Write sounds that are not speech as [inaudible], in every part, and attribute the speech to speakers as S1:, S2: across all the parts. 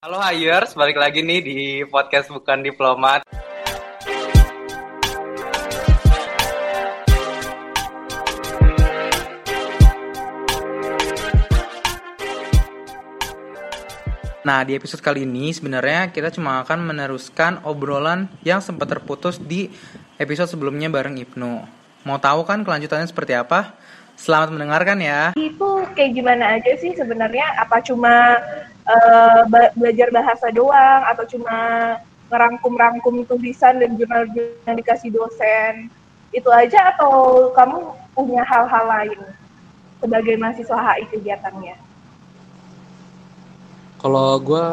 S1: Halo Hayers, balik lagi nih di podcast Bukan Diplomat. Nah, di episode kali ini sebenarnya kita cuma akan meneruskan obrolan yang sempat terputus di episode sebelumnya bareng Ibnu. Mau tahu kan kelanjutannya seperti apa? Selamat mendengarkan ya.
S2: Itu kayak gimana aja sih sebenarnya? Apa cuma uh, belajar bahasa doang atau cuma ngerangkum-rangkum tulisan dan jurnal-jurnal yang dikasih dosen? Itu aja atau kamu punya hal-hal lain sebagai mahasiswa HI kegiatannya?
S3: Kalau gue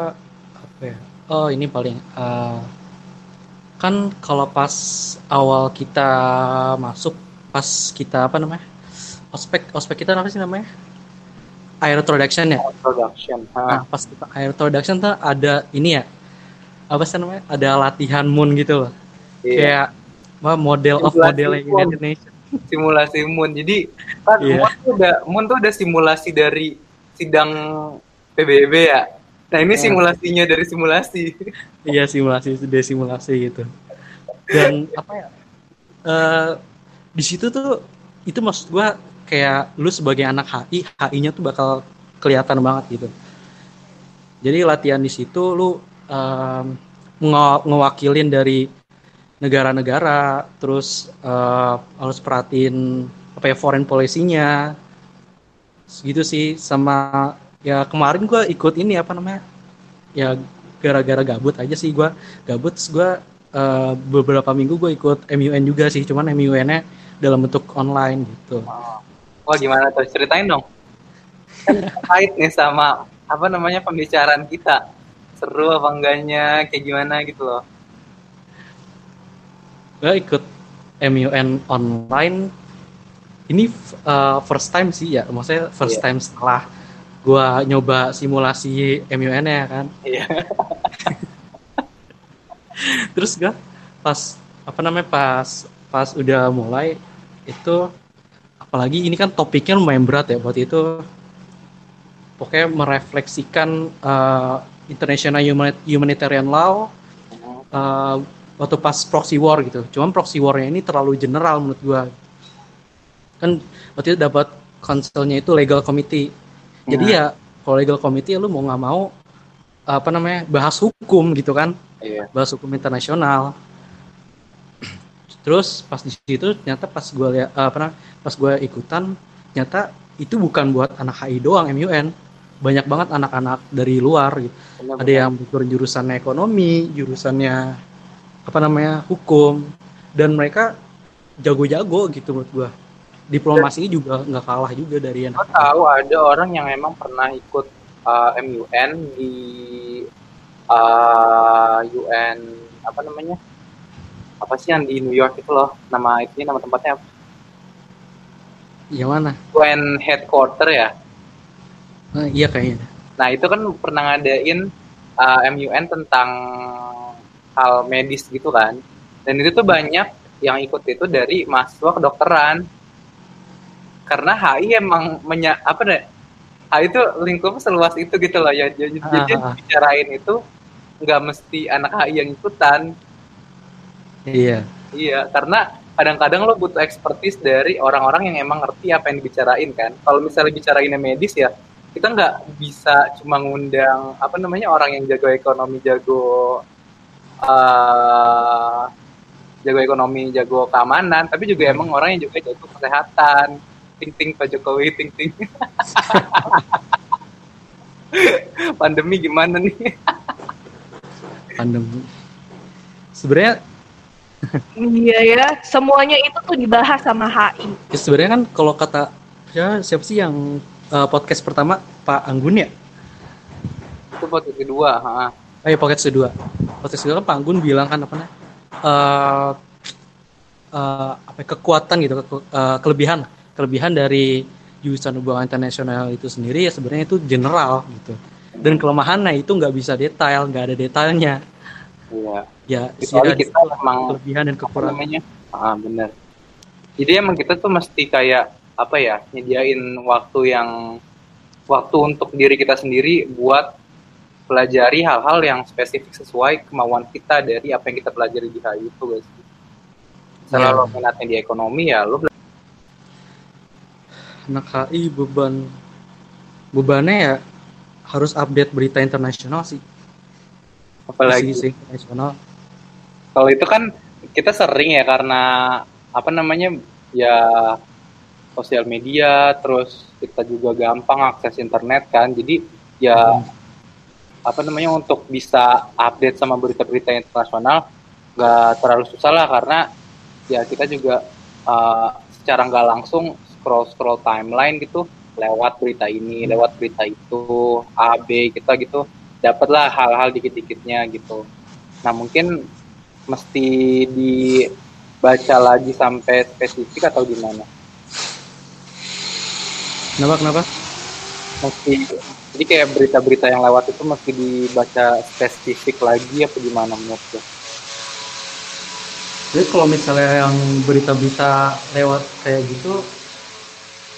S3: apa ya? Oh ini paling uh, kan kalau pas awal kita masuk pas kita apa namanya ospek ospek kita apa sih namanya air introduction ya
S1: introduction
S3: nah pas kita air introduction tuh ada ini ya apa sih namanya ada latihan moon gitu loh yeah. kayak model of model Indonesia
S1: simulasi moon jadi kan yeah. moon tuh udah moon tuh udah simulasi dari sidang PBB ya Nah ini iya. simulasinya dari simulasi. [laughs]
S3: iya simulasi dari simulasi gitu. Dan apa ya? Uh, di situ tuh itu maksud gue kayak lu sebagai anak HI, HI-nya tuh bakal kelihatan banget gitu. Jadi latihan di situ lu um, ngewakilin dari negara-negara, terus uh, harus perhatiin apa ya foreign policy-nya, gitu sih. Sama ya kemarin gue ikut ini apa namanya ya gara-gara gabut aja sih gue gabut gue uh, beberapa minggu gue ikut MUN juga sih cuman MUN-nya dalam bentuk online gitu
S1: wah gimana? Tuh ceritain dong. Terkait nih sama apa namanya pembicaraan kita. Seru apa enggaknya? Kayak gimana gitu loh.
S3: Gue ikut MUN online. Ini uh, first time sih ya. Maksudnya first yeah. time setelah gua nyoba simulasi MUN ya kan. Iya. [laughs] Terus gak pas apa namanya pas pas udah mulai itu apalagi ini kan topiknya lumayan berat ya buat itu pokoknya merefleksikan uh, international humanitarian law uh, waktu pas proxy war gitu cuman proxy warnya ini terlalu general menurut gua kan waktu itu dapat konselnya itu legal committee jadi nah. ya kalau legal committee lu mau nggak mau apa namanya bahas hukum gitu kan. Iya. Bahas hukum internasional. Terus pas di situ ternyata pas gue lihat apa namanya pas gue ikutan ternyata itu bukan buat anak HI doang MUN banyak banget anak-anak dari luar gitu. Benar, ada yang jurusannya ekonomi, jurusannya apa namanya hukum, dan mereka jago-jago gitu menurut gua. Diplomasi juga nggak kalah juga dari yang
S1: tahu ada orang yang emang pernah ikut uh, MUN di uh, UN apa namanya apa sih yang di New York itu loh nama itu nama tempatnya apa?
S3: Yang mana?
S1: UN headquarter ya?
S3: Uh, iya kayaknya.
S1: Nah itu kan pernah ngadain uh, MUN tentang hal medis gitu kan, dan itu tuh banyak yang ikut itu dari mahasiswa kedokteran karena HI emang menya apa deh HI itu lingkup seluas itu gitu loh ya jadi ah. bicarain itu nggak mesti anak HI yang ikutan
S3: iya.
S1: Iya karena kadang-kadang lo butuh expertise dari orang-orang yang emang ngerti apa yang dibicarain kan? Kalau misalnya bicarainnya medis ya kita nggak bisa cuma ngundang apa namanya orang yang jago ekonomi jago uh, jago ekonomi jago keamanan tapi juga emang orang yang juga jago kesehatan. Ting ting Pak Jokowi ting ting. [laughs] Pandemi gimana nih?
S3: Pandemi. Sebenarnya
S2: iya ya semuanya itu tuh dibahas sama HI
S3: ya, sebenarnya kan kalau kata ya siapa sih yang uh, podcast pertama? Pak Anggun ya?
S1: Itu podcast kedua ha.
S3: Iya, podcast kedua. Podcast kedua kan Pak Anggun bilang kan apa nih uh, uh, apa ya, kekuatan gitu ke, uh, kelebihan. Kelebihan dari jurusan hubungan internasional itu sendiri ya sebenarnya itu general gitu. Dan kelemahannya itu nggak bisa detail nggak ada detailnya.
S1: Iya
S3: ya
S1: Soalnya kita memang
S3: kelebihan dan kekurangannya
S1: ah benar. Jadi emang kita tuh mesti kayak apa ya nyediain waktu yang waktu untuk diri kita sendiri buat pelajari hal-hal yang spesifik sesuai kemauan kita dari apa yang kita pelajari di HI itu guys. Misalnya
S3: Iya.
S1: lo minatnya di ekonomi ya lo
S3: anak HI beban bebannya ya harus update berita internasional sih.
S1: Apalagi
S3: isu-isu internasional
S1: kalau itu kan kita sering ya karena apa namanya ya sosial media terus kita juga gampang akses internet kan. Jadi ya apa namanya untuk bisa update sama berita-berita internasional nggak terlalu susah lah karena ya kita juga uh, secara nggak langsung scroll scroll timeline gitu lewat berita ini lewat berita itu A B kita gitu dapatlah hal-hal dikit-dikitnya gitu. Nah mungkin mesti dibaca lagi sampai spesifik atau gimana
S3: kenapa kenapa
S1: mesti jadi kayak berita-berita yang lewat itu mesti dibaca spesifik lagi apa gimana menurut lo?
S3: jadi kalau misalnya yang berita-berita lewat kayak gitu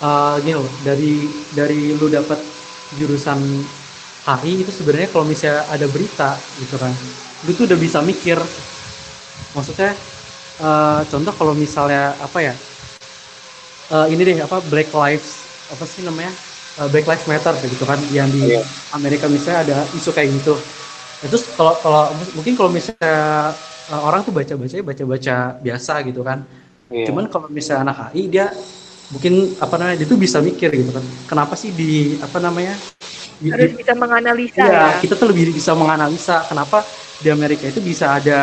S3: eh gini loh dari dari lu dapat jurusan HI itu sebenarnya kalau misalnya ada berita gitu kan lu tuh udah bisa mikir maksudnya eh, contoh kalau misalnya apa ya eh, ini deh apa Black Lives apa sih namanya Eh, Black Lives Matter gitu kan yang di
S1: Iya.
S3: Amerika misalnya ada isu kayak gitu Nah, terus kalau kalau mungkin kalau misalnya eh, orang tuh baca baca baca baca biasa gitu kan
S1: Iya.
S3: cuman kalau misalnya anak HI dia mungkin apa namanya dia tuh bisa mikir gitu kan kenapa sih di apa namanya di,
S2: harus
S3: di-
S2: bisa menganalisa
S3: iya,
S2: ya.
S3: kita tuh lebih bisa menganalisa kenapa di Amerika itu bisa ada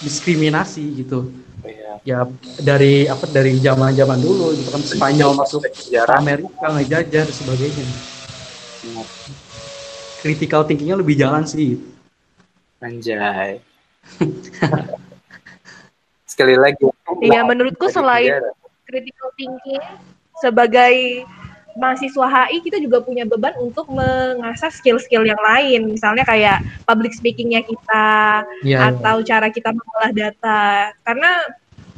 S3: diskriminasi gitu.
S1: Iya.
S3: ya dari apa dari zaman zaman dulu gitu kan Spanyol masuk ke
S1: sejarah.
S3: Amerika ngejajah dan sebagainya.
S1: Benar.
S3: critical thinkingnya lebih jalan sih.
S1: Anjay. [laughs] Sekali lagi
S2: Iya, menurutku selain critical thinking sebagai mahasiswa HI kita juga punya beban untuk mengasah skill-skill yang lain. Misalnya kayak public speakingnya kita
S3: Iya,
S2: atau cara kita mengolah data. Karena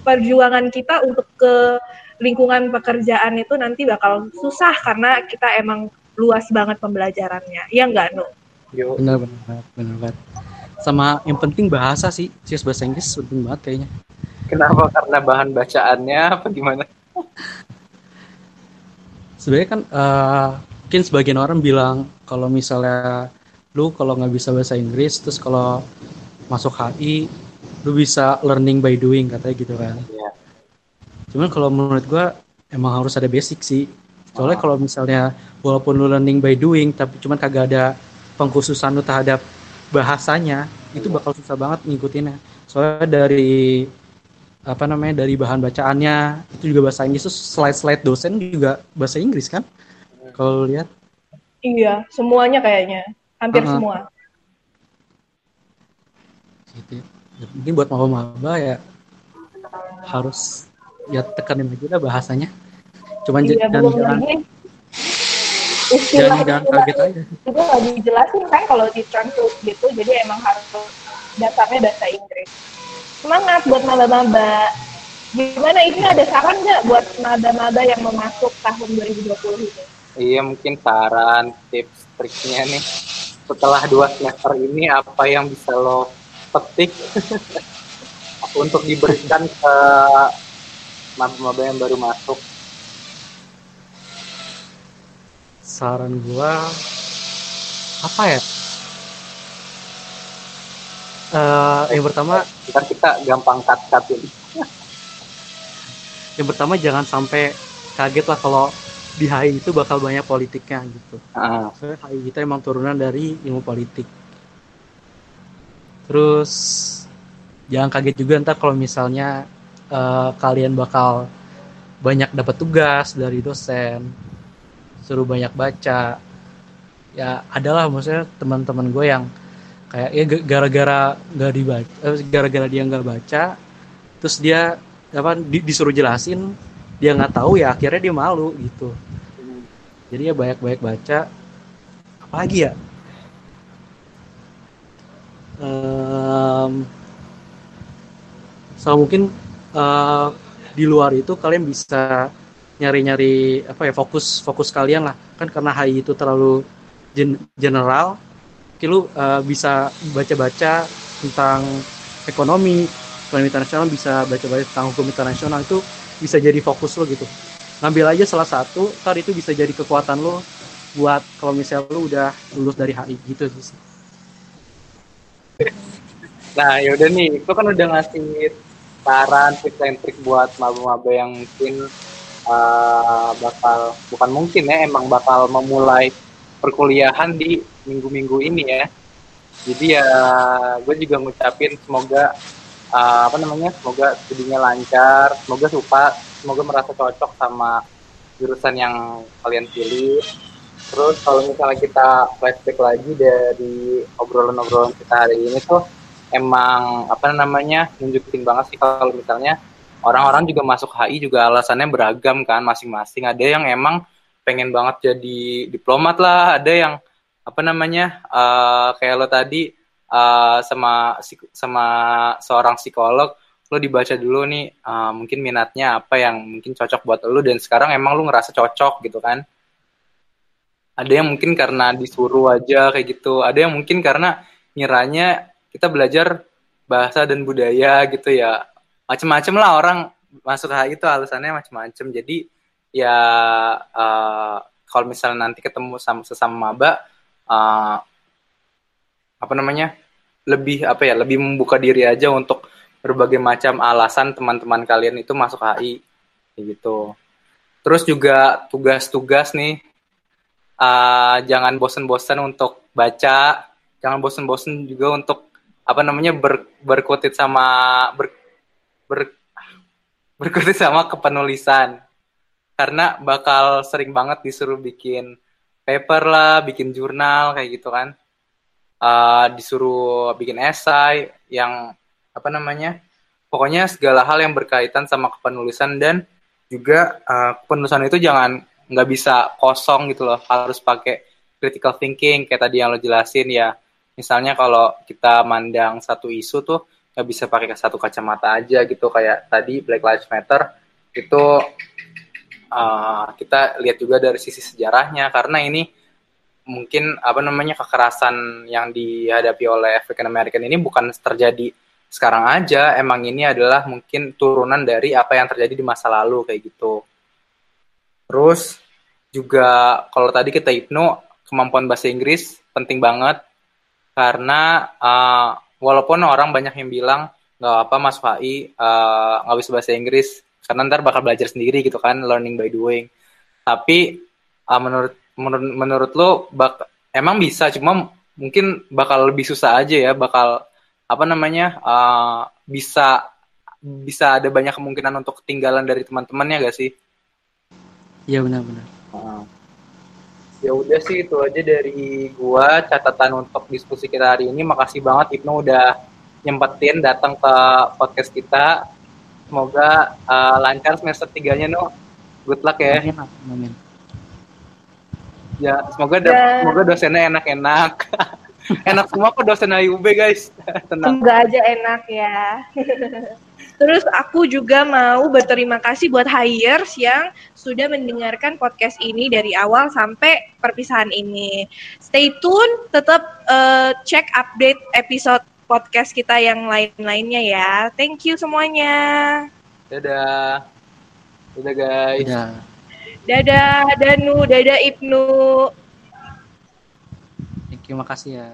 S2: perjuangan kita untuk ke lingkungan pekerjaan itu nanti bakal susah karena kita emang luas banget pembelajarannya. Ya enggak Nu?
S1: Yo,
S3: benar benar banget, benar banget. Sama yang penting bahasa sih. Sis bahasa Inggris penting banget kayaknya.
S1: Kenapa? Karena bahan bacaannya apa gimana
S3: sebenarnya kan eh, mungkin sebagian orang bilang kalau misalnya lu kalau nggak bisa bahasa Inggris terus kalau masuk HI lu bisa learning by doing katanya gitu kan
S1: Iya.
S3: cuman kalau menurut gua emang harus ada basic sih soalnya
S1: Ah.
S3: kalau misalnya walaupun lu learning by doing tapi cuman kagak ada pengkhususan lu terhadap bahasanya itu bakal susah banget ngikutinnya soalnya dari apa namanya dari bahan bacaannya itu juga bahasa Inggris terus slide-slide dosen juga bahasa Inggris kan kalau lihat
S2: Iya, semuanya kayaknya. Hampir
S3: Uh-uh.
S2: semua.
S3: gitu ya. mungkin buat maba-maba ya harus ya tekanin aja lah bahasanya cuman
S2: Iya,
S3: jangan jangan
S2: lagi
S3: jangan,
S2: istilah
S3: jangan kaget aja
S2: itu nggak dijelasin kan kalau di translate gitu, jadi emang harus dasarnya bahasa Inggris. Semangat buat maba-maba. Gimana ini ada saran nggak buat maba-maba yang mau masuk tahun 2020 ini?
S1: iya mungkin saran tips triknya nih setelah dua semester ini apa yang bisa lo petik [laughs] untuk diberikan ke maba-maba yang baru masuk
S3: saran gua apa ya Eh, yang pertama
S1: ntar kita gampang cut-cut ini. [laughs]
S3: Yang pertama jangan sampai kaget lah kalau di HI itu bakal banyak politiknya gitu.
S1: Ah,
S3: Soalnya HI kita emang turunan dari ilmu politik. Terus jangan kaget juga ntar kalau misalnya eh, kalian bakal banyak dapat tugas dari dosen suruh banyak baca. Ya adalah maksudnya teman-teman gue yang kayak ya gara-gara nggak dibaca eh, gara-gara dia nggak baca terus dia apa di- disuruh jelasin dia nggak tahu ya akhirnya dia malu gitu. Jadi ya banyak-banyak baca. Apalagi ya? Em, so mungkin eh, di luar itu kalian bisa nyari-nyari apa ya fokus fokus kalian lah. Kan karena HI itu terlalu gen- general mungkin lu uh, bisa baca-baca tentang ekonomi ekonomi internasional bisa baca-baca tentang hukum internasional itu bisa jadi fokus lo gitu. Ngambil aja salah satu ntar itu bisa jadi kekuatan lo buat kalau misalnya lo udah lulus dari HI gitu sih.
S1: Nah yaudah nih itu kan udah ngasih saran tips and trik buat maba-maba yang mungkin uh, bakal bukan mungkin ya emang bakal memulai perkuliahan di minggu-minggu ini ya. Jadi ya gue juga ngucapin semoga uh, apa namanya semoga studinya lancar semoga suka semoga merasa cocok sama jurusan yang kalian pilih. Terus kalau misalnya kita flashback lagi dari obrolan-obrolan kita hari ini tuh emang apa namanya nunjukin banget sih kalau misalnya orang-orang juga masuk HI juga alasannya beragam kan masing-masing. Ada yang emang pengen banget jadi diplomat lah. Ada yang apa namanya uh, kayak lo tadi uh, sama sama seorang psikolog lo dibaca dulu nih uh, mungkin minatnya apa yang mungkin cocok buat lo dan sekarang emang lo ngerasa cocok gitu kan? Ada yang mungkin karena disuruh aja kayak gitu. Ada yang mungkin karena ngiranya kita belajar bahasa dan budaya gitu ya. Macem-macem lah orang masuk HI itu alasannya macem-macem. Jadi ya uh, kalau misalnya nanti ketemu sama sesama maba uh, apa namanya lebih apa ya lebih membuka diri aja untuk berbagai macam alasan teman-teman kalian itu masuk HI gitu. Terus juga tugas-tugas nih uh, jangan bosen-bosen untuk baca jangan bosen-bosen juga untuk apa namanya ber, berkutit sama ber, ber berkutit sama kepenulisan karena bakal sering banget disuruh bikin paper lah bikin jurnal kayak gitu kan. Uh, disuruh bikin esai yang apa namanya pokoknya segala hal yang berkaitan sama kepenulisan dan juga uh, kepenulisan itu jangan nggak bisa kosong gitu loh. Harus pakai critical thinking kayak tadi yang lo jelasin ya. Misalnya kalau kita mandang satu isu tuh nggak bisa pakai satu kacamata aja gitu. Kayak tadi Black Lives Matter itu uh, kita lihat juga dari sisi sejarahnya karena ini mungkin apa namanya kekerasan yang dihadapi oleh African American ini bukan terjadi sekarang aja, emang ini adalah mungkin turunan dari apa yang terjadi di masa lalu kayak gitu. Terus juga kalau tadi kita hipno kemampuan bahasa Inggris penting banget. Karena uh, walaupun orang banyak yang bilang nggak apa masuk HI eh, nggak uh, bisa bahasa Inggris karena ntar bakal belajar sendiri gitu kan learning by doing tapi uh, menurut menurut menurut lo bak emang bisa cuma mungkin bakal lebih susah aja ya bakal apa namanya uh, bisa bisa ada banyak kemungkinan untuk ketinggalan dari teman-temannya gak sih?
S3: Iya benar-benar. Uh,
S1: ya udah sih itu aja dari gua catatan untuk diskusi kita hari ini. Makasih banget Ibnu udah nyempetin datang ke podcast kita. Semoga uh, lancar semester tiganya no. Good luck ya. Amin. Amin. Ya, semoga do ya. semoga dosennya enak-enak. [laughs] enak semua kok dosen IUB, guys. [laughs]
S2: Tenang. Semoga aja enak ya. [laughs] Terus aku juga mau berterima kasih buat hires yang sudah mendengarkan podcast ini dari awal sampai perpisahan ini. Stay tune, tetap uh, cek update episode podcast kita yang lain-lainnya ya. Thank you semuanya.
S1: Dadah. Dadah guys. Dadah.
S2: Dadah Danu, dadah Ibnu.
S3: Thank you, makasih ya.